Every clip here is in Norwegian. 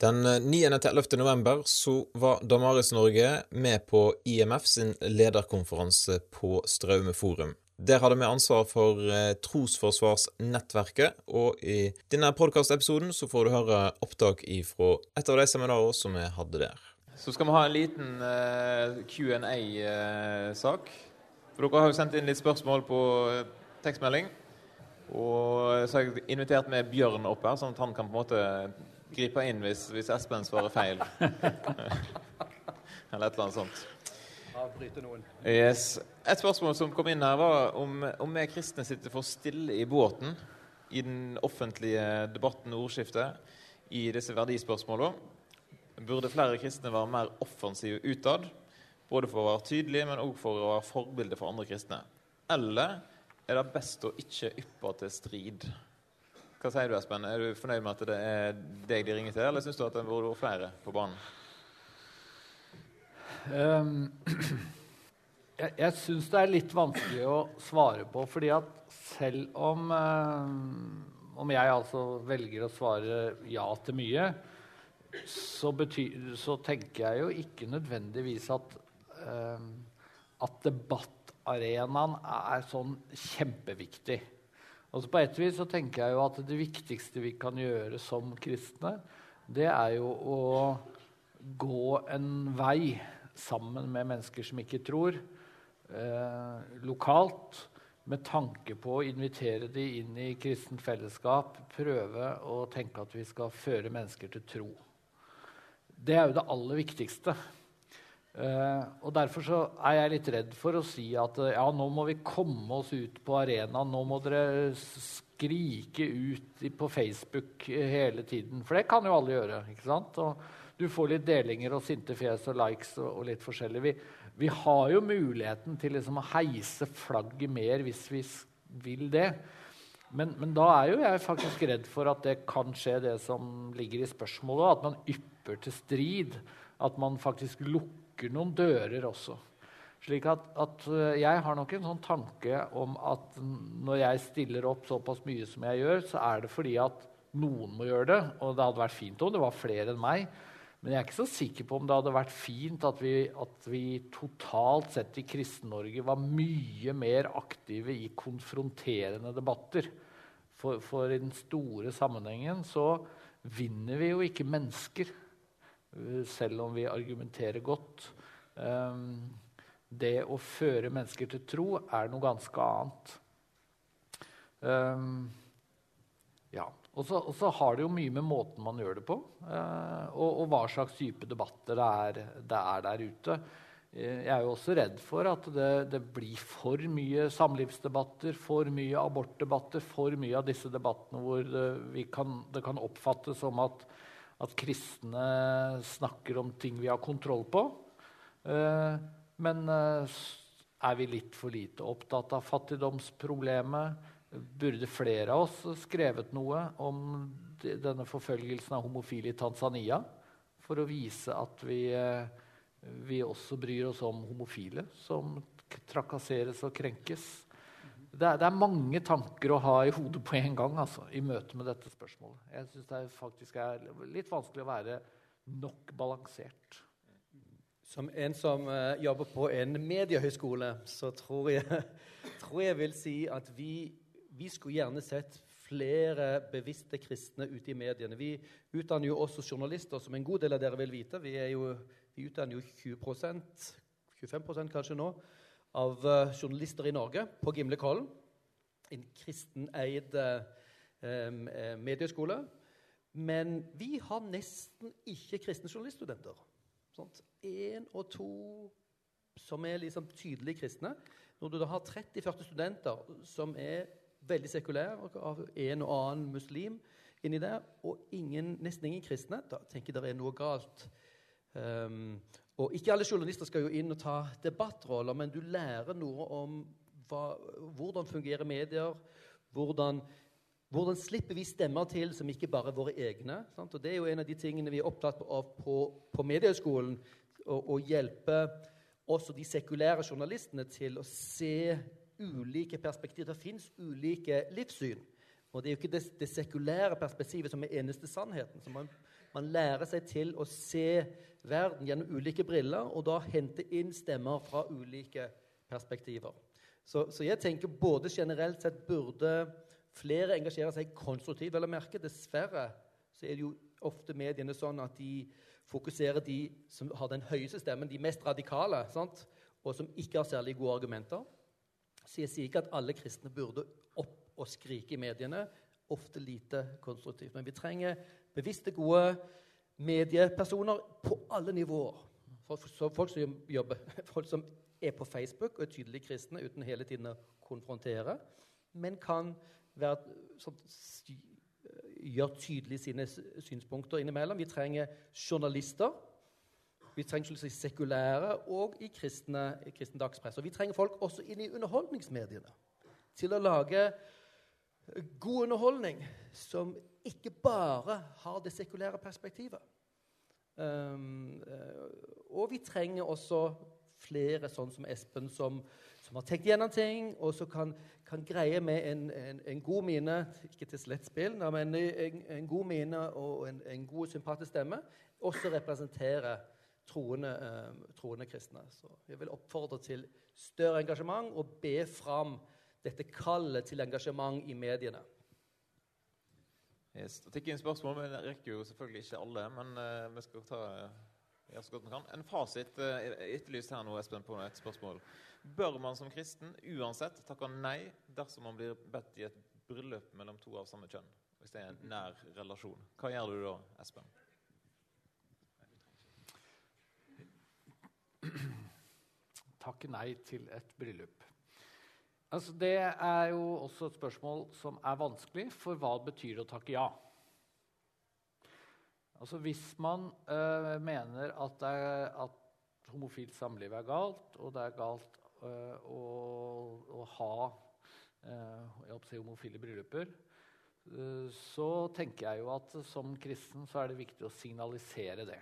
Den 9.-11. november så var Damaris Norge med på IMF sin lederkonferanse på Straume forum. Der hadde vi ansvar for eh, Trosforsvarsnettverket, og i denne podkastepisoden så får du høre opptak fra et av de seminarene som vi hadde der. Så skal vi ha en liten uh, Q&A-sak. For dere har jo sendt inn litt spørsmål på tekstmelding. Og så har jeg invitert med Bjørn opp her, sånn at han kan på en måte gripe inn hvis, hvis Espen svarer feil. eller et eller annet sånt. Avbryte noen. Yes. Et spørsmål som kom inn her, var om, om vi kristne sitter for stille i båten i den offentlige debatten og ordskiftet i disse verdispørsmålene. Burde flere kristne være mer offensive utad, både for å være tydelige, men òg for å være forbilde for andre kristne? Eller er det best å ikke yppe til strid? Hva sier du, Espen? Er du fornøyd med at det er deg de ringer til, eller syns du at det burde vært flere på banen? Um, jeg jeg syns det er litt vanskelig å svare på, fordi at selv om um, Om jeg altså velger å svare ja til mye, så, betyr, så tenker jeg jo ikke nødvendigvis at, um, at debattarenaen er sånn kjempeviktig. Altså På et vis så tenker jeg jo at det viktigste vi kan gjøre som kristne, det er jo å gå en vei sammen med mennesker som ikke tror, eh, lokalt, med tanke på å invitere dem inn i kristent fellesskap, prøve å tenke at vi skal føre mennesker til tro. Det er jo det aller viktigste. Uh, og Derfor så er jeg litt redd for å si at uh, ja, nå må vi komme oss ut på arenaen. Nå må dere skrike ut på Facebook hele tiden. For det kan jo alle gjøre. ikke sant? Og du får litt delinger og sinte fjes og likes og, og litt forskjellig. Vi, vi, har jo muligheten til liksom å heise flagget mer hvis vi vil det. Men, men, da er jo jeg faktisk redd for at det kan skje, det som ligger i spørsmålet. At man ypper til strid. At man faktisk lukker lukker noen dører også. Slik at, at, eh, Jeg har nok en sånn tanke om at når jeg stiller opp såpass mye som jeg gjør, så er det fordi at noen må gjøre det. Og det hadde vært fint om det var flere enn meg. Men jeg er ikke så sikker på om det hadde vært fint at vi, at vi totalt sett i Kristen-Norge var mye mer aktive i konfronterende debatter. For, for, i den store sammenhengen så vinner vi jo ikke mennesker selv om vi argumenterer godt. Ehm, det å føre mennesker til tro er noe ganske annet. Ehm, ja. Og så har det jo mye med måten man gjør det på, eh, og, og hva slags dype debatter det er, det er, der ute. Eh, jeg er jo også redd for at det, det, blir for mye samlivsdebatter, for mye abortdebatter, for mye av disse debattene hvor det kan, det kan oppfattes som at at kristne snakker om ting vi har kontroll på. Eh, men eh, er vi litt for lite opptatt av fattigdomsproblemet? Burde flere av oss skrevet noe om denne forfølgelsen av homofile i Tanzania? For å vise at vi, eh, vi også bryr oss om homofile som trakasseres og krenkes det er, det er, mange tanker å ha i hodet på en gang altså, i møte med dette spørsmålet. Jeg syns det er faktisk er litt vanskelig å være nok balansert. Som en som uh, jobber på en mediehøyskole, så tror jeg, tror jeg vil si at vi, vi skulle gjerne sett flere bevisste kristne ute i mediene. Vi utdanner jo også journalister, som en god del av dere vil vite. Vi, jo, vi utdanner jo 20% 25% kanskje nå av eh, journalister i Norge på Gimlekollen. En kristeneid eh, eh, medieskole. Men vi har nesten ikke kristne journaliststudenter. Én og to som er liksom tydelig kristne. Når du da har 30-40 studenter som er veldig sekulære, av en og annen muslim inni der, og ingen, nesten ingen kristne, da tenker jeg det er noe galt. Um, og Ikke alle journalister skal jo inn og ta debattroller, men du lærer noe om hva, hvordan fungerer medier, hvordan, hvordan slipper vi stemmer til som ikke bare er våre egne. Sant? Og Det er jo en av de tingene vi er opptatt av på, på Mediehøgskolen. Å hjelpe også de sekulære journalistene til å se ulike perspektiver. Det fins ulike livssyn. Og det er jo ikke det, det, sekulære perspektivet som er eneste sannheten. Så man Man lærer seg til å se verden gjennom ulike briller og da hente inn stemmer fra ulike perspektiver. Så, så jeg tenker både generelt sett burde flere engasjere seg konstruktivt. vel å merke. Dessverre så er det jo ofte mediene sånn at de fokuserer de som har den høyeste stemmen, de mest radikale, sant? og som ikke har særlig gode argumenter. Så jeg sier ikke at alle kristne burde opp og skrike i mediene. Ofte lite konstruktivt. Men vi trenger bevisste, gode mediepersoner på alle nivåer. Folk, som jobber, folk som er på Facebook og er tydelige kristne uten hele tiden å konfrontere, men kan være, sånn, gjøre tydelig sine synspunkter innimellom. Vi trenger journalister. Vi trenger sekulære og i kristne, i kristne dagspresse. Og vi trenger folk også inn i underholdningsmediene til å lage god underholdning som ikke bare har det sekulære perspektivet. Um, og vi trenger også flere sånn som Espen, som, som har tenkt gjennom ting, og som kan, kan, greie med en, en, en, god mine Ikke til slett spill, men en, en, god mine og en, god, sympatisk stemme også representere troende, um, troende, kristne. Så jeg vil oppfordre til større engasjement og be fram dette kallet til engasjement i mediene. Yes. Det tikker inn spørsmål, men jeg rekker jo selvfølgelig ikke alle. Men uh, vi skal ta uh, så godt vi kan. En fasit uh, etterlyst her nå, Espen, på et spørsmål. Bør man som kristen uansett takke nei dersom man blir bedt i et bryllup mellom to av samme kjønn? Hvis det er en nær relasjon. Hva gjør du da, Espen? Takke nei til et bryllup. Altså, det er jo også et spørsmål som er vanskelig, for hva betyr det å takke ja? Altså Hvis man øh, mener at, er, at, homofilt samliv er galt, og det er galt øh, å, å, ha øh, si homofile brylluper, så tenker jeg jo at som kristen så er det viktig å signalisere det.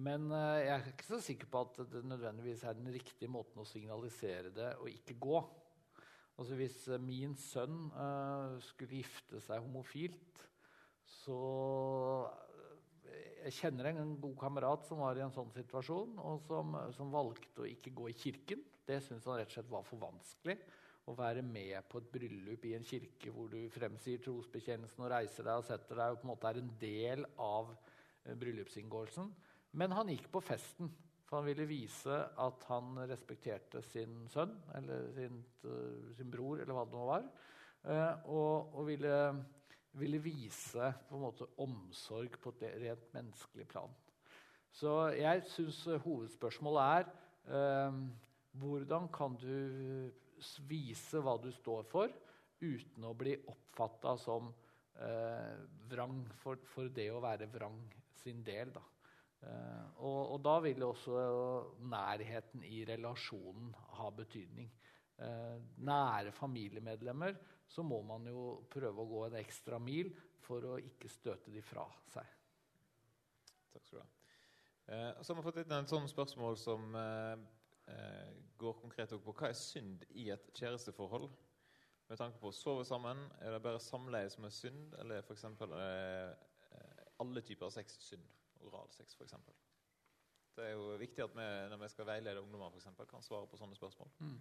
Men jeg er ikke så sikker på at det nødvendigvis er den riktige måten å signalisere det og ikke gå. Altså Hvis min sønn skulle gifte seg homofilt, så Jeg kjenner en god kamerat som var i en sånn situasjon, og som, som valgte å ikke gå i kirken. Det syntes han rett og slett var for vanskelig. Å være med på et bryllup i en kirke hvor du fremsier trosbekjennelsen og reiser deg og setter deg og på en måte er en del av eh, bryllupsinngåelsen. Men han gikk på festen, for han ville vise at han respekterte sin sønn eller sin, uh, sin bror, eller hva det nå var, uh, og, og ville ville vise på en måte omsorg på et rent menneskelig plan. Så jeg syns hovedspørsmålet er eh, hvordan kan du vise hva du står for, uten å bli oppfatta som eh, vrang for, for, det å være vrang sin del. Da. Eh, og, og, da vil også nærheten i relasjonen ha betydning. Eh, nære familiemedlemmer så må man jo prøve å gå en ekstra mil for å ikke støte de fra seg. Takk skal du ha. Eh, så har vi fått et sånt spørsmål som eh, eh, går konkret på hva er synd i et kjæresteforhold? Med tanke på å sove sammen, er det bare samleie som er synd, eller f.eks. Eh, eh, alle typer sex synd? Oralsex, f.eks. Det er jo viktig at vi når vi skal veilede ungdommer, for eksempel, kan svare på sånne spørsmål. Mm.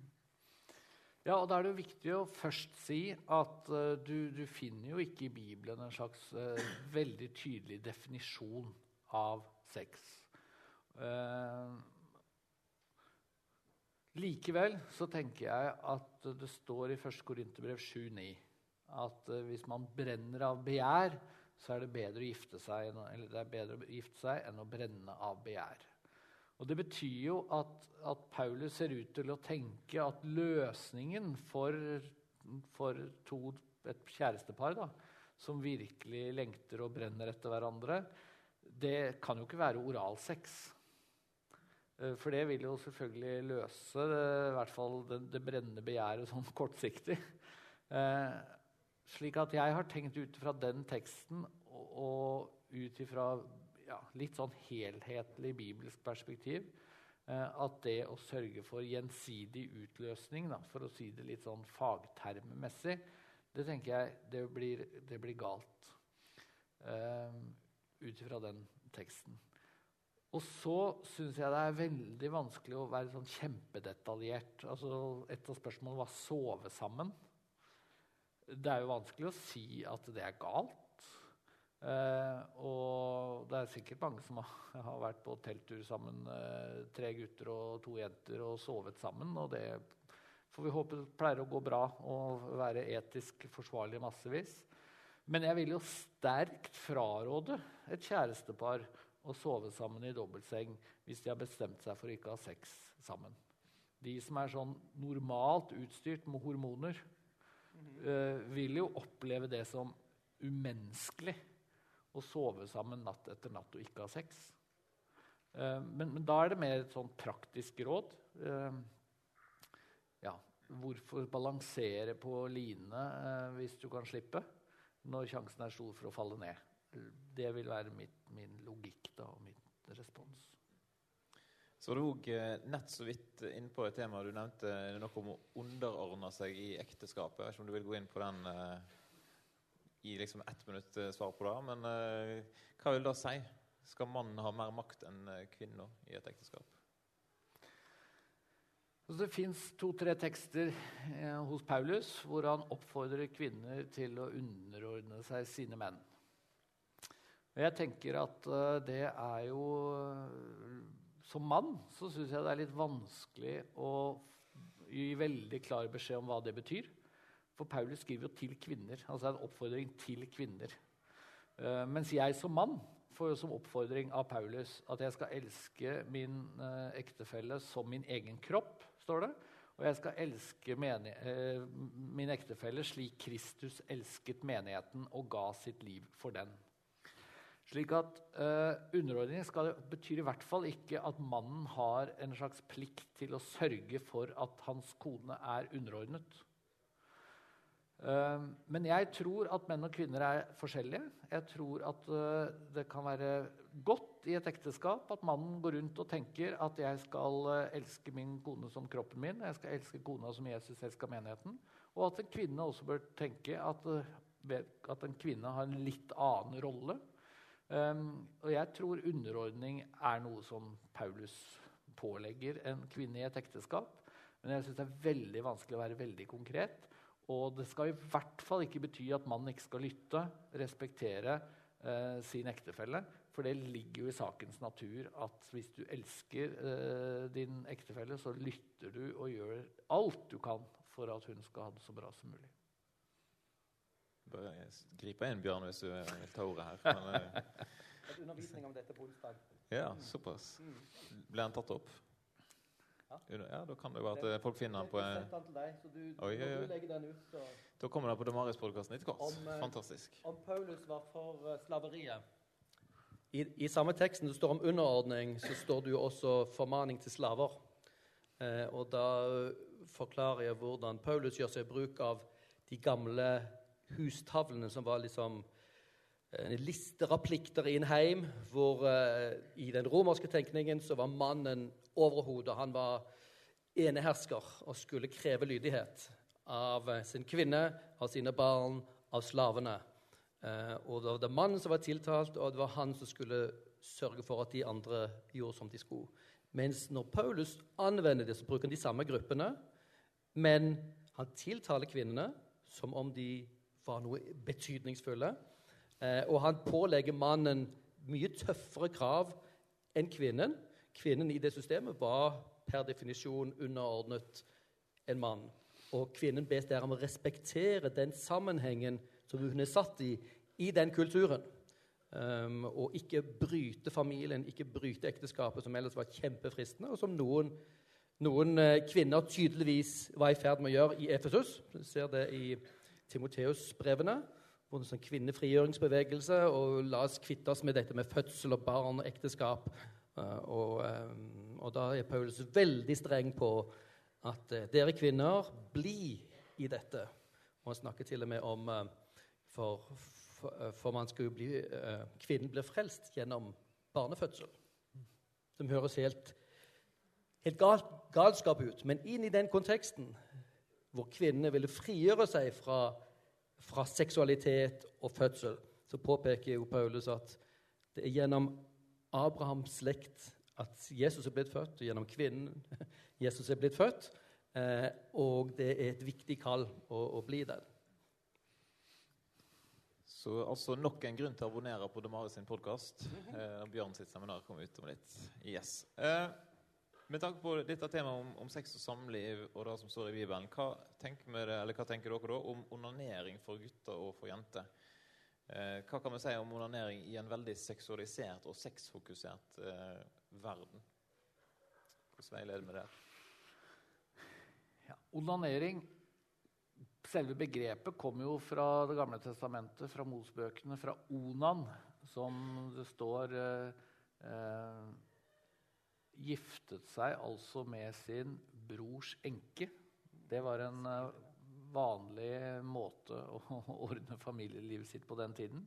Ja, og Da er det jo viktig å først si at uh, du, du, finner jo ikke i Bibelen en slags uh, veldig tydelig definisjon av sex. Uh, likevel så tenker jeg at det står i 1. Korinterbrev 7,9 at hvis man brenner av begjær, så er det bedre å gifte seg, bedre å gifte seg enn å brenne av begjær. Og Det betyr jo at, at, Paulus ser ut til å tenke at løsningen for, for to, et kjærestepar da, som virkelig lengter og brenner etter hverandre, det kan jo ikke være oralsex. Eh, for det vil jo selvfølgelig løse det, i hvert fall det, det brennende begjæret sånn kortsiktig. Slik at jeg har tenkt ut fra den teksten og, ut ifra ja, litt sånn helhetlig bibelsk perspektiv eh, at det å sørge for gjensidig utløsning, da, for å si det litt sånn fagtermmessig, det tenker jeg det blir, det blir galt. Eh, ut ifra den teksten. Og så syns jeg det er veldig vanskelig å være sånn kjempedetaljert. Altså, et av spørsmålene var sove sammen. Det er jo vanskelig å si at det er galt. Eh, og det er sikkert mange som har, har vært på telttur sammen, eh, tre gutter og to jenter, og sovet sammen. Og det får vi håpe pleier å gå bra og være etisk forsvarlig massevis. Men jeg vil jo sterkt fraråde et kjærestepar å sove sammen i dobbeltseng hvis de har bestemt seg for å ikke ha sex sammen. De som er sånn normalt utstyrt med hormoner, uh, vil jo oppleve det som umenneskelig å sove sammen natt etter natt og ikke ha sex. Uh, men, men, da er det mer et sånn praktisk råd. Uh, ja, hvorfor balansere på line hvis du kan slippe? når sjansen er stor for å falle ned. Det vil være mitt, min logikk da, og min respons. Så du òg eh, nett så vidt inne på et tema du nevnte noe om å underordne seg i ekteskapet. Jeg vet ikke om du vil gå inn på den uh, i liksom ett minutt uh, svar på det. Men uh, hva vil det si? Skal mannen ha mer makt enn kvinna i et ekteskap? Det fins to-tre tekster eh, hos Paulus hvor han oppfordrer kvinner til å underordne seg sine menn. Jeg tenker at det er jo Som mann så syns jeg det er litt vanskelig å gi veldig klar beskjed om hva det betyr. For Paulus skriver jo til kvinner. Altså en oppfordring til kvinner. Uh, mens jeg som mann får jo som oppfordring av Paulus at jeg skal elske min ektefelle som min egen kropp står det. Og jeg skal elske uh, min ektefelle slik Kristus elsket menigheten og ga sitt liv for den. Slik at uh, Underordning skal, betyr i hvert fall ikke at mannen har en slags plikt til å sørge for at hans kone er underordnet. Uh, men jeg tror at menn og kvinner er forskjellige. Jeg tror at uh, det kan være godt i et ekteskap at mannen går rundt og tenker at jeg skal elske min kone som kroppen min, jeg skal elske kona som Jesus elsker menigheten. Og at en kvinne også bør tenke at, at en kvinne har en litt annen rolle. Um, og jeg tror underordning er noe som Paulus pålegger en kvinne i et ekteskap. Men jeg syns det er veldig vanskelig å være veldig konkret. Og det skal i hvert fall ikke bety at mannen ikke skal lytte, respektere eh, sin ektefelle. For det ligger jo i sakens natur at hvis du elsker eh, din ektefelle, så lytter du og gjør alt du kan for at hun skal ha det så bra som mulig. Bare gripe inn, Bjørn, hvis du vil ta ordet her. Men, eh, undervisning om dette på onsdag. Ja, såpass. Mm. Ble den tatt opp? Ja. Da kan det være at eh, folk finner den på Jeg den til deg, så du, oi, oi, oi. legger den ut. Så. Da kommer den på Damaris-podkasten etter hvert. Eh, Fantastisk. Om Paulus var for slaveriet I, I, samme teksten det står om underordning, så står det jo også formaning til slaver. Eh, og da forklarer jeg hvordan Paulus gjør seg bruk av de gamle hustavlene som var liksom en lister av plikter i en heim, hvor uh, i den romerske tenkningen så var mannen overhodet. Han var enehersker og skulle kreve lydighet av sin kvinne, av sine barn, av slavene. Eh, og Det var det mannen som var tiltalt, og det var han som skulle sørge for at de andre gjorde som de skulle. Mens når Paulus anvender det, så bruker han de samme gruppene, men han tiltaler kvinnene som om de var noe betydningsfulle. Eh, og han pålegger mannen mye tøffere krav enn kvinnen. Kvinnen i det systemet var per definisjon underordnet en mann. Og kvinnen bes der om å respektere den sammenhengen som hun er satt i i den kulturen. Um, og ikke bryte familien, ikke bryte ekteskapet, som ellers var kjempefristende, og som noen, noen uh, kvinner tydeligvis var i ferd med å gjøre i Efesus. Du ser det i Timoteus-brevene. En sånn kvinnefrigjøringsbevegelse. Og la oss kvitte oss med dette med fødsel og barn og ekteskap. Uh, og, um, og da er Paulus veldig streng på at uh, dere kvinner, bli i dette. Og han snakker til og med om for, for, man jo bli, Kvinnen blir frelst gjennom barnefødsel. Som høres helt, helt gal, galskap ut. Men inn i den konteksten hvor kvinnene ville frigjøre seg fra, fra seksualitet og fødsel, så påpeker jo Paulus at Det er gjennom Abrahams slekt at Jesus er blitt født, og gjennom kvinnen Jesus er blitt født. Eh, og det er et viktig kall å, å bli den. Så altså nok en grunn til å abonnere på Demaris sin podkast. Eh, Bjørn sitt seminar kommer ut om litt. Yes. Eh, med tanke på dette temaet om, om, sex og samliv og det som står i Bibelen, hva tenker, det, hva tenker dere da om onanering for gutter og for jenter? Eh, hva kan vi si om onanering i en veldig seksualisert og sexfokusert eh, verden? Hvordan veileder vi der? Ja, onanering Selve begrepet kommer jo fra Det gamle testamentet, fra Mosbøkene, fra Onan, som det står eh, eh, Giftet seg altså med sin brors enke. Det var en eh, vanlig måte å ordne familielivet sitt på den tiden.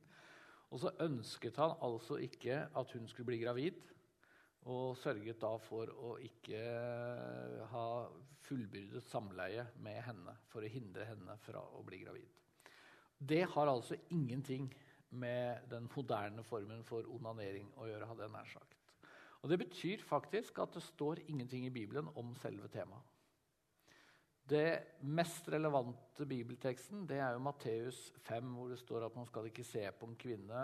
Og så ønsket han altså ikke at hun skulle bli gravid. Og sørget da for å ikke ha fullbyrdet samleie med henne for å hindre henne fra å bli gravid. Det har altså ingenting med den moderne formen for onanering å gjøre. hadde jeg nær sagt. Og Det betyr faktisk at det står ingenting i Bibelen om selve temaet. Det mest relevante bibelteksten det er jo Matteus 5, hvor det står at man skal ikke se på en kvinne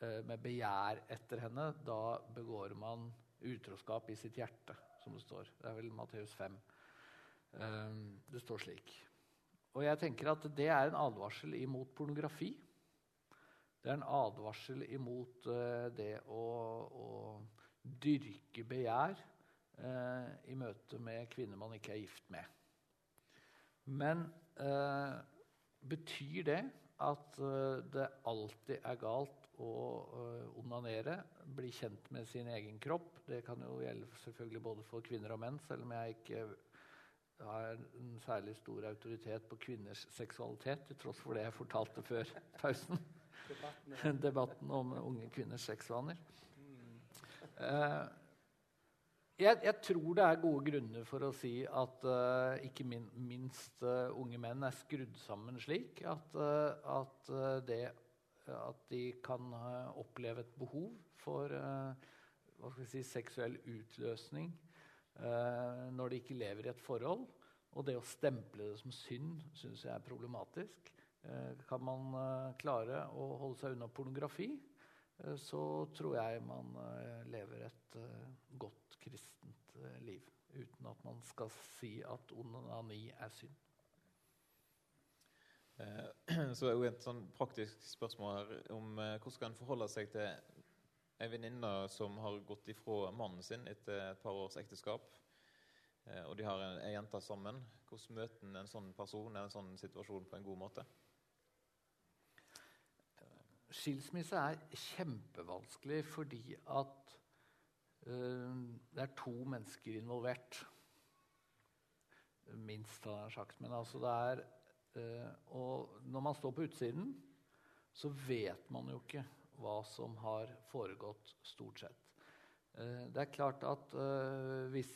eh, med begjær etter henne. Da begår man utroskap i sitt hjerte, som det står. Det er vel Matteus 5. Ehm, det står slik. Og jeg tenker at det er en advarsel imot pornografi. Det er en advarsel imot uh, det å, å, dyrke begjær eh, i møte med kvinner man ikke er gift med. Men eh, betyr det at det alltid er galt å uh, onanere, bli kjent med sin egen kropp. Det kan jo gjelde selvfølgelig både for kvinner og menn, selv om jeg ikke har en særlig stor autoritet på kvinners seksualitet, til tross for det jeg fortalte før pausen. Debatten, Debatten om unge kvinners sexvaner. Uh, jeg, jeg, tror det er gode grunner for å si at uh, ikke min, minst uh, unge menn er skrudd sammen slik at, at det at de kan oppleve et behov for eh, si, seksuell utløsning eh, når de ikke lever i et forhold. Og det å stemple det som synd syns jeg er problematisk. Eh, kan man klare å holde seg unna pornografi, så tror jeg man lever et godt kristent liv. Uten at man skal si at onani er synd. Så så er jo et sånn praktisk spørsmål her om eh, hvordan skal en forholde seg til ei venninne som har gått ifra mannen sin etter et par års ekteskap, eh, og de har ei jente sammen. Hvordan møter en sånn person en sånn situasjon på en god måte? Skilsmisse er kjempevanskelig fordi at uh, det er to mennesker involvert. Minst, har jeg sagt. Men altså det er Uh, og når man står på utsiden, så vet man jo ikke hva som har foregått, stort sett. Uh, det er klart at hvis,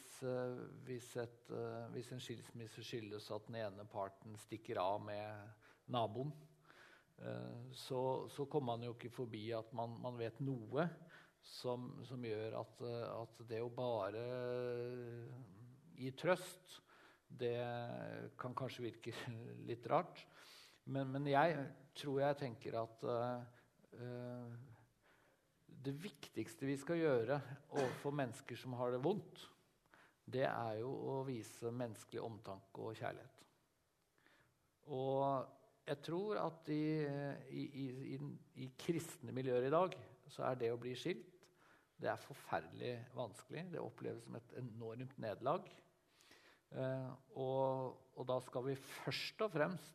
hvis, et, hvis, en skilsmisse skyldes at den ene parten stikker av med naboen, så, så, kommer man jo ikke forbi at man, man vet noe som, som gjør at, at, det å bare gi trøst det kan kanskje virke litt rart. Men, men jeg tror jeg tenker at uh, det viktigste vi skal gjøre overfor mennesker som har det vondt, det er jo å vise menneskelig omtanke og kjærlighet. Og jeg tror at i, i, i, i kristne miljøer i dag så er det å bli skilt det er forferdelig vanskelig. Det oppleves som et enormt nederlag. Eh, og, og, da skal vi først og fremst,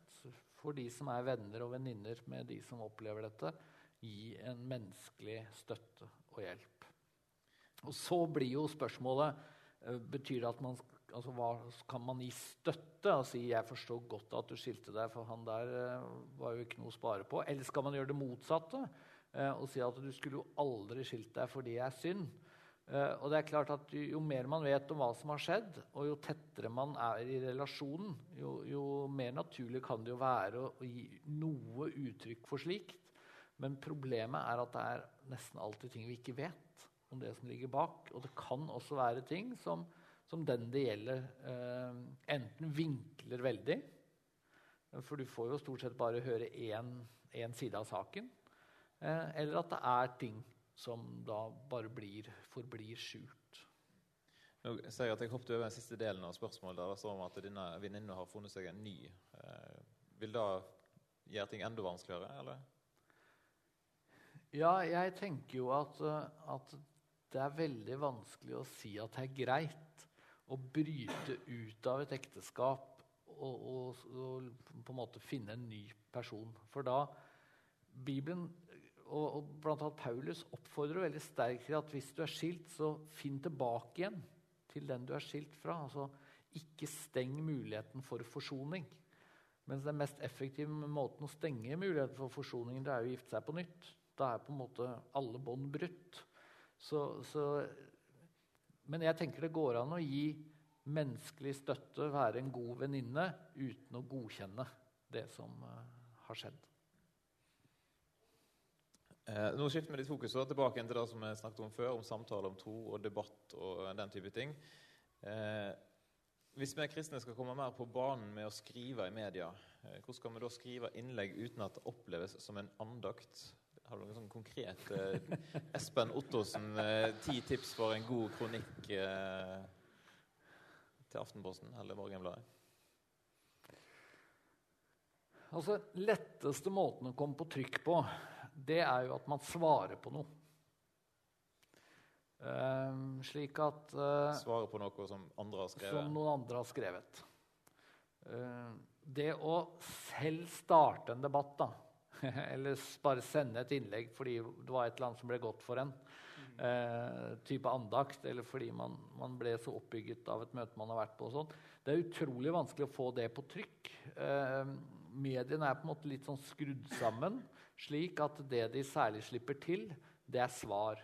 for de som er venner og venninner med de som opplever dette, gi en menneskelig støtte og hjelp. Og så blir jo spørsmålet eh, Betyr det at man altså, hva, Kan man gi støtte og si 'jeg forstår godt at du skilte deg, for han der eh, var jo ikke noe å spare på'? Eller skal man gjøre det motsatte og si at 'du skulle jo aldri skilt deg, for det er synd'? Uh, og det er klart at Jo mer man vet om hva som har skjedd, og jo tettere man er i relasjonen, jo, jo mer naturlig kan det jo være å, å gi noe uttrykk for slikt. Men problemet er at det er nesten alltid ting vi ikke vet om det som ligger bak. Og det kan også være ting som, som den det gjelder, eh, enten vinkler veldig For du får jo stort sett bare høre én side av saken. Eh, eller at det er ting som da bare blir, forblir skjult. Nå ser jeg at jeg hoppet over den siste delen av spørsmålet. der det står om at denne venninna har funnet seg en ny. Eh, vil da gjøre ting enda vanskeligere, eller? Ja, jeg tenker jo at, at, det er veldig vanskelig å si at det er greit å bryte ut av et ekteskap og, og, og på en måte finne en ny person. For da Bibelen og, og bl.a. Paulus oppfordrer veldig sterkt til at hvis du er skilt, så finn tilbake igjen til den du er skilt fra. Altså, ikke steng muligheten for forsoning. Mens den mest effektive måten å stenge muligheten for forsoning det er å gifte seg på nytt. Da er på en måte alle bånd brutt. Så, så, men jeg tenker det går an å gi menneskelig støtte, være en god venninne, uten å godkjenne det som uh, har skjedd. Eh, nå skifter vi litt fokus da, tilbake til det som vi snakket om før, om samtale om tro og debatt og den type ting. Eh, hvis vi kristne skal komme mer på banen med å skrive i media, eh, hvordan skal vi da skrive innlegg uten at det oppleves som en andakt? Har du noen sånn konkret eh, Espen Ottosen, eh, ti tips for en god kronikk eh, til Aftenposten eller Morgenbladet? Altså, letteste måten å komme på trykk på, det er jo at man svarer på noe. Uh, slik at uh, Svare på noe som andre har skrevet? Som noen andre har skrevet. Uh, det å selv starte en debatt, da, eller bare sende et innlegg fordi det var et eller annet som ble godt for en, Eh, type andakt, eller fordi man, man, ble så oppbygget av et møte man har vært på, og sånn, det er utrolig vanskelig å få det på trykk. mediene er på en måte litt sånn skrudd sammen, slik at det de særlig slipper til, det er svar.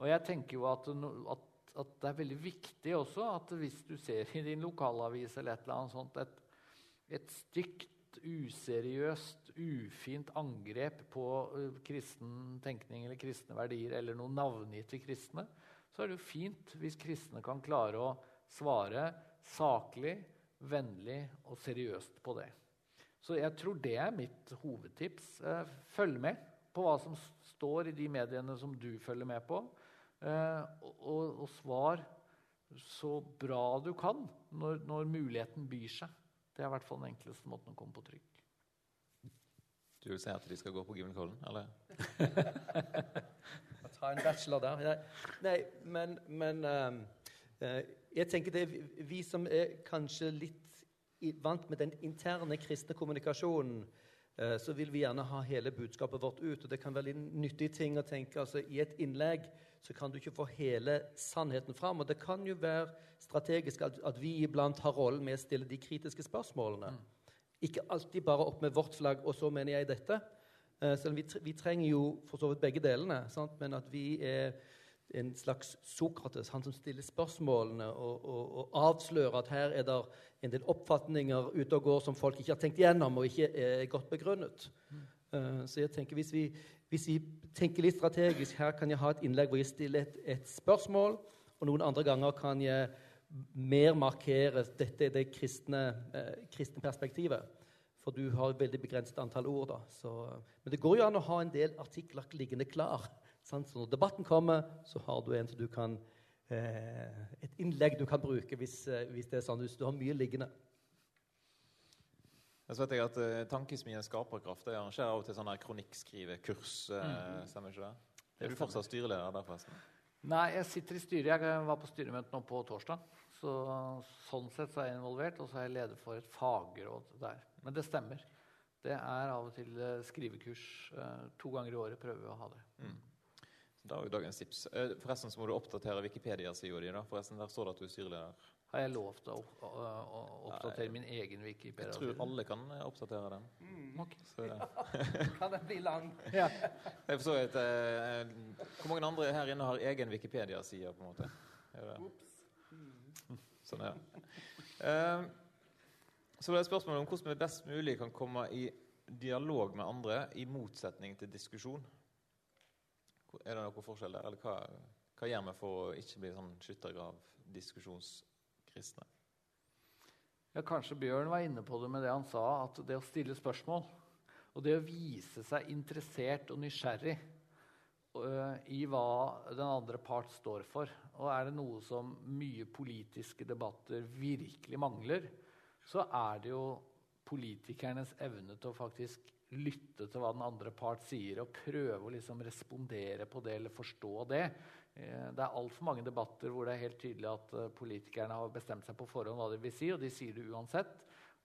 Og jeg tenker jo at, at, at, det er veldig viktig også at hvis du ser i din lokalavis eller et eller annet sånt, et, et stygt, useriøst, ufint angrep på uh, kristen tenkning eller kristne verdier eller noen navngitte kristne, så er det jo fint hvis kristne kan klare å svare saklig, vennlig og seriøst på det. Så jeg tror det er mitt hovedtips. Uh, følg med på hva som står i de mediene som du følger med på. Eh, og, og, svar så bra du kan når, når, muligheten byr seg. Det er i hvert fall den enkleste måten å komme på trykk. Du vil si at de skal gå på Gimlekollen, eller? Ta en bachelor der. Nei, nei men, men uh, jeg tenker det er vi som er kanskje litt vant med den interne kristne kommunikasjonen, uh, så vil vi gjerne ha hele budskapet vårt ut. Og det kan være en nyttig ting å tenke altså, i et innlegg så kan du ikke få hele sannheten fram. Og det kan jo være strategisk at, at vi iblant har rollen med å stille de kritiske spørsmålene. Mm. Ikke alltid bare opp med vårt flagg, og så mener jeg dette. Selv om vi, vi, trenger jo for så vidt begge delene, sant? men at vi er en slags Sokrates, han som stiller spørsmålene og, og, og, avslører at her er det en del oppfatninger ute og går som folk ikke har tenkt gjennom og ikke er godt begrunnet. Mm. Uh, så jeg tenker hvis vi, hvis vi tenker litt strategisk, her kan jeg ha et innlegg hvor jeg stiller et, et spørsmål, og noen andre ganger kan jeg mer markerer dette er det kristne, eh, kristne perspektivet. For du har et veldig begrenset antall ord. da. Så, men det går jo an å ha en del artikler liggende klar. Sant? Så når debatten kommer, så har du en som du kan, eh, et innlegg du kan bruke hvis, eh, hvis det er sånn, hvis du har mye liggende. Jeg vet jeg at uh, Tankesmien Skaperkraft det arrangerer av og til sånne kronikkskrivekurs. Uh, mm. Stemmer ikke det? Er du fortsatt styreleder der, forresten? Nei, jeg sitter i styret. Jeg var på styremøte nå på torsdag. Så, sånn sett så er jeg involvert, og så er jeg leder for et fagråd der. Men det stemmer. Det er av og til uh, skrivekurs. to ganger i året prøver vi å ha det. Mm. Så da er jo dagens tips. forresten så må du oppdatere Wikipedia-sida di. Forresten, Der står det at du er styreleder. Har jeg lov til å, å, å oppdatere Nei, min egen Wikipedia? Jeg tror alle kan eh, oppdatere den. Mm. Okay. Så, ja. kan den bli lang? ja. Jeg forstår at, eh, Hvor mange andre her inne har egen Wikipedia-side? på en måte? Mm. Sånn, ja. Eh, så det er spørsmålet om hvordan vi best mulig kan komme i dialog med andre i motsetning til diskusjon. Er det noen forskjell der, eller hva, hva gjør vi for å ikke bli sånn skyttergrav-diskusjonskristne? Ja, kanskje Bjørn var inne på det med det han sa, at det å stille spørsmål og det å vise seg interessert og nysgjerrig i hva den andre part står for Og er det noe som mye politiske debatter virkelig mangler, så er det jo politikernes evne til å faktisk lytte til hva den andre part sier, og prøve å liksom respondere på det eller forstå det. Eh, det er altfor mange debatter hvor det er helt tydelig at eh, politikerne har bestemt seg på forhånd hva de vil si, og de sier det uansett.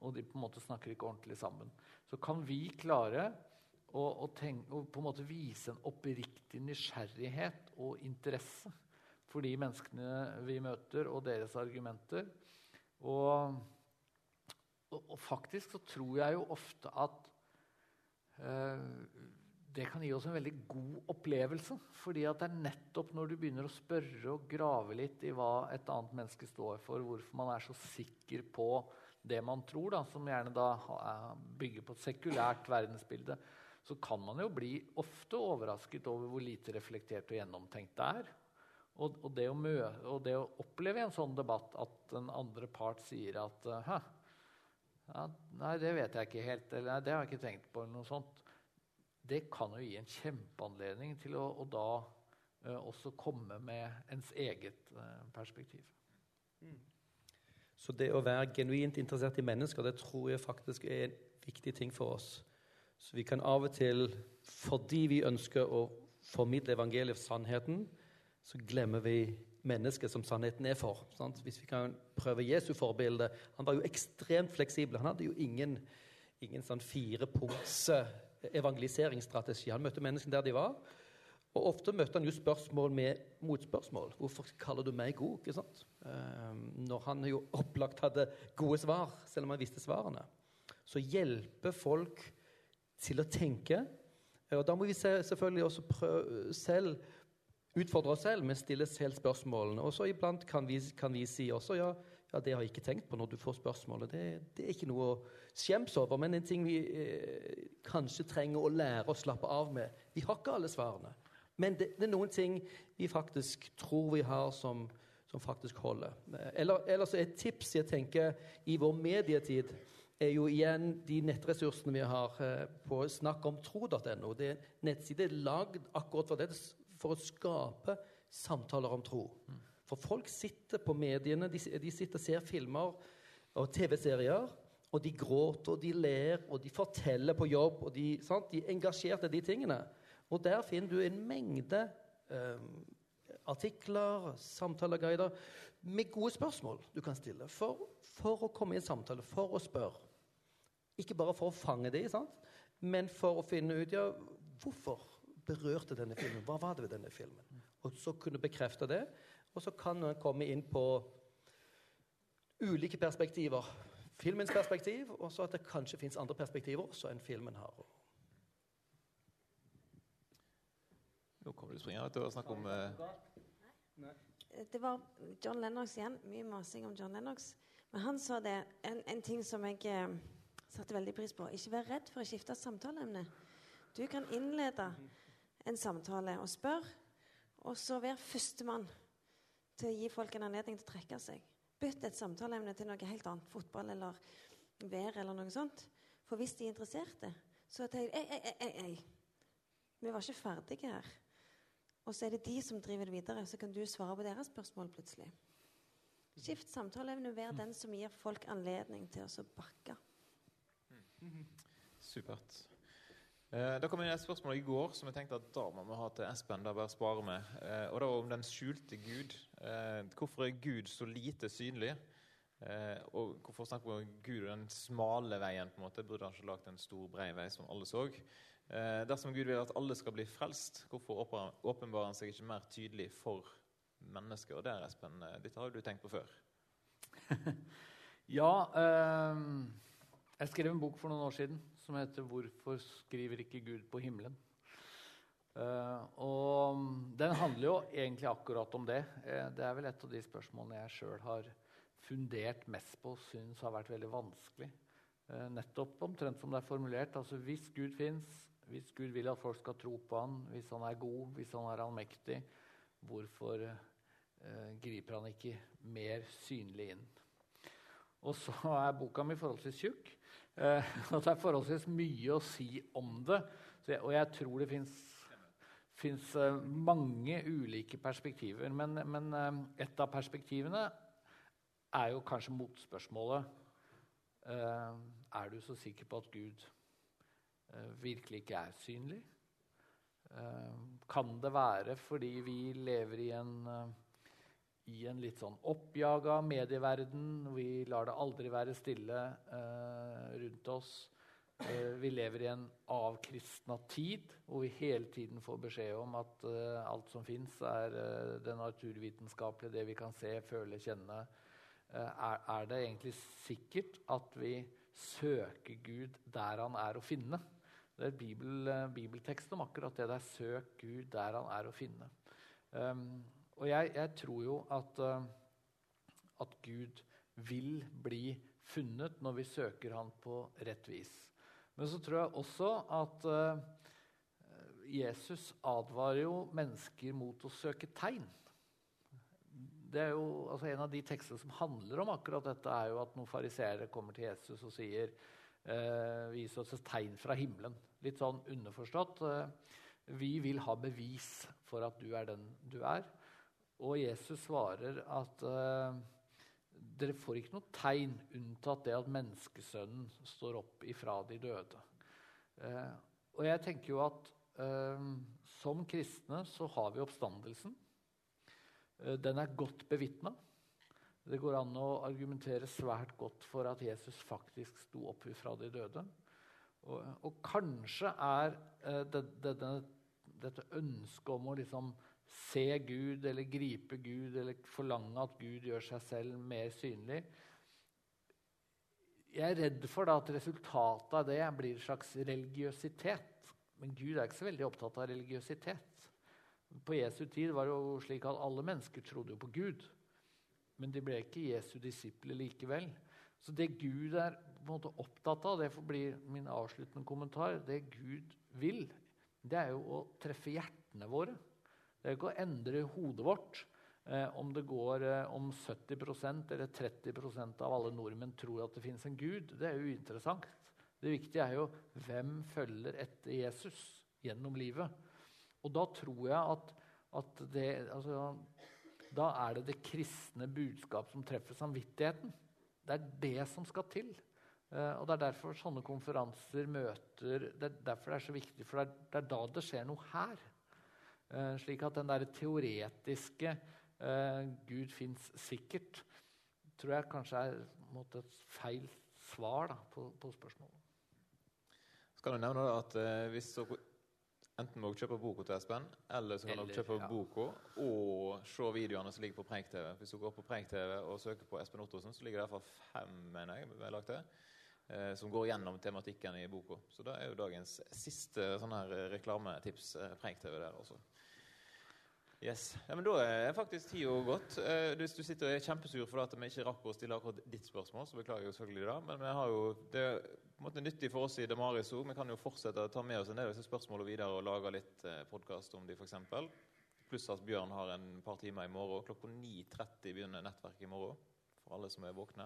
Og de på en måte snakker ikke ordentlig sammen. Så kan vi klare å, å, tenke, å på en måte vise en oppriktig nysgjerrighet og interesse for de menneskene vi møter, og deres argumenter. Og, og, og faktisk så tror jeg jo ofte at Eh, det kan gi oss en veldig god opplevelse. fordi at det er nettopp når du begynner å spørre og grave litt i hva et annet menneske står for, hvorfor man er så sikker på det man tror, da, som gjerne da bygger på et sekulært verdensbilde, så kan man jo bli ofte overrasket over hvor lite reflektert og gjennomtenkt det er. Og, og, det, å møte, og det, å oppleve i en sånn debatt at den andre part sier at Hæ, ja, nei, det vet jeg ikke helt. Eller det har jeg ikke tenkt på. eller noe sånt. Det kan jo gi en kjempeanledning til å, å da uh, også komme med ens eget uh, perspektiv. Mm. Så det å være genuint interessert i mennesker, det tror jeg faktisk er en viktig ting for oss. Så vi kan av og til, fordi vi ønsker å formidle evangeliet, sannheten, så glemmer vi mennesket som sannheten er for. Sant? Hvis vi kan prøve Jesu forbilde Han var jo ekstremt fleksibel. Han hadde jo ingen, ingen sånn firepunkts evangeliseringsstrategi. Han møtte menneskene der de var. Og ofte møtte han jo spørsmål med motspørsmål. 'Hvorfor kaller du meg god?' ikke sant? Um, når han jo opplagt hadde gode svar, selv om han visste svarene. Så hjelpe folk til å tenke. Og da må vi selvfølgelig også prøve selv utfordre oss selv med å stille selv spørsmålene. Og så iblant kan vi, kan vi si også ja, ja, det har jeg ikke tenkt på når du får spørsmålet. Det, det er ikke noe å skjemmes over, men en ting vi eh, kanskje trenger å lære å slappe av med. Vi har ikke alle svarene, men det, det er noen ting vi faktisk tror vi har, som, som faktisk holder. Eller, eller så et tips jeg tenker i vår medietid er jo igjen de nettressursene vi har eh, på snakkomtro.no. Det er en nettside lagd akkurat for det for å skape samtaler om tro. For folk sitter på mediene, de, de sitter og ser filmer og TV-serier, og de gråter og de ler og de forteller på jobb, og de, sant? de er engasjert i de tingene. Og der finner du en mengde eh, artikler, samtaleguider med gode spørsmål du kan stille for, for, å komme i en samtale, for å spørre. Ikke bare for å fange de, sant? men for å finne ut ja, hvorfor berørte denne filmen? Hva var det ved denne filmen? Og så kunne bekrefte det. Og så kan en komme inn på ulike perspektiver. Filmens perspektiv, og så at det kanskje fins andre perspektiver også enn filmen har. Nå kommer du springende til å snakke om uh... Det var John Lennox igjen. Mye masing om John Lennox. Men han sa det, en, en ting som jeg eh, satte veldig pris på. Ikke vær redd for å skifte samtaleemne. Du kan innlede en samtale og spør, og så vær førstemann til å gi folk en anledning til å trekke seg. Bytt et samtaleemne til noe helt annet. Fotball eller vær eller noe sånt. For hvis de er interesserte, så tenker jeg ei, ei, ei, ei. Vi var ikke ferdige her. Og så er det de som driver det videre, så kan du svare på deres spørsmål plutselig. Skift samtaleevne. Vær den som gir folk anledning til å bakke. Supert. Eh, da kom inn et spørsmål i går som jeg tenkte at da må vi ha til Espen. da bare spare med. Eh, og var om den skjulte Gud. Eh, hvorfor er Gud så lite synlig? Og hvorfor snakker vi om Gud og den smale veien? på en måte? Burde han ikke lagd en stor, brei vei som alle så? Dersom Gud vil at alle skal bli frelst, hvorfor åpenbarer han seg ikke mer tydelig for mennesker? Og det, Espen, dette har jo du tenkt på før. ja øh, Jeg skrev en bok for noen år siden som heter 'Hvorfor skriver ikke Gud på himmelen?' Uh, og den handler jo egentlig akkurat om det. Uh, det er vel et av de spørsmålene jeg sjøl har fundert mest på og syns har vært veldig vanskelig. Uh, nettopp omtrent som det er formulert. Altså hvis Gud fins, hvis Gud vil at folk skal tro på han, hvis han er god, hvis han er allmektig, hvorfor griper han ikke mer synlig inn? Og så er boka mi forholdsvis tjukk. Eh, og det er forholdsvis mye å si om det. Jeg, og jeg tror det fins eh, mange ulike perspektiver. Men, men eh, et av perspektivene er jo kanskje motspørsmålet. Er du så sikker på at Gud virkelig ikke er synlig? Kan det være fordi vi lever i en i en litt sånn oppjaga medieverden. Vi lar det aldri være stille eh, rundt oss. Eh, vi lever i en avkristna tid hvor vi hele tiden får beskjed om at eh, alt som fins, er eh, det naturvitenskapelige, det vi kan se, føle, kjenne. Eh, er, er, det egentlig sikkert at vi søker Gud der han er å finne? Det er bibel, eh, bibeltekst om akkurat det der. Søk Gud der han er å finne. Um, og jeg, jeg tror jo at, uh, at, Gud vil bli funnet når vi søker han på rett vis. Men så tror jeg også at uh, Jesus advarer jo mennesker mot å søke tegn. Det er jo, altså En av de tekstene som handler om akkurat dette, er jo at noen fariseere kommer til Jesus og sier uh, Vis oss et tegn fra himmelen. Litt sånn underforstått. vi vil ha bevis for at du er den du er. Og Jesus svarer at eh, dere får ikke noe tegn unntatt det at menneskesønnen står opp ifra de døde. Eh, og jeg tenker jo at eh, som kristne så har vi oppstandelsen. den er godt bevitna. Det går an å argumentere svært godt for at Jesus faktisk sto opp ifra de døde. Og, og kanskje er det, det, det, dette ønsket om å liksom se Gud eller gripe Gud eller forlange at Gud gjør seg selv mer synlig. Jeg er redd for da, at resultatet av det blir en slags religiøsitet. Men Gud er ikke så veldig opptatt av religiøsitet. På Jesu tid var det jo slik at alle mennesker trodde jo på Gud. Men de ble ikke Jesu disipler likevel. Så det Gud er på en måte opptatt av, det får bli min avsluttende kommentar, det Gud vil, det er jo å treffe hjertene våre. Det er ikke å endre hodet vårt eh, om det går eh, om 70% eller 30% av alle nordmenn tror at det fins en gud. Det er jo uinteressant. Det viktige er jo hvem følger etter Jesus gjennom livet. Og da tror jeg at, at det altså, Da er det det kristne budskap som treffer samvittigheten. Det er det som skal til. Uh, og Det er derfor sånne konferanser, møter Det er derfor det er så viktig, for det er, det er da det skjer noe her. Eh, slik at den der teoretiske eh, 'Gud fins sikkert' tror jeg kanskje er måte, et feil svar da, på, på, spørsmålet. Skal du nevne at eh, hvis dere enten må kjøpe boka til Espen, eller så kan dere kjøpe ja. boka og se videoene som ligger på Preik-TV. Hvis du går på Preik-TV og søker på Espen Ottosen, så ligger det iallfall fem mener jeg, lagt til, som går gjennom tematikken i boka. Så det er jo dagens siste sånn her reklametips. Preik-TV der også. Yes. Ja, men Da er faktisk tida gått. Eh, hvis du sitter og er kjempesur for at vi ikke rakk å stille akkurat ditt spørsmål, så beklager jeg selvfølgelig det. Men vi har jo, det er på en måte nyttig for oss i Damaris òg. Vi kan jo fortsette å ta med oss en del av disse spørsmålene videre og lage litt eh, podkast om de f.eks. Pluss at Bjørn har en par timer i morgen. Klokka 9.30 begynner nettverket i morgen. For alle som er våkne.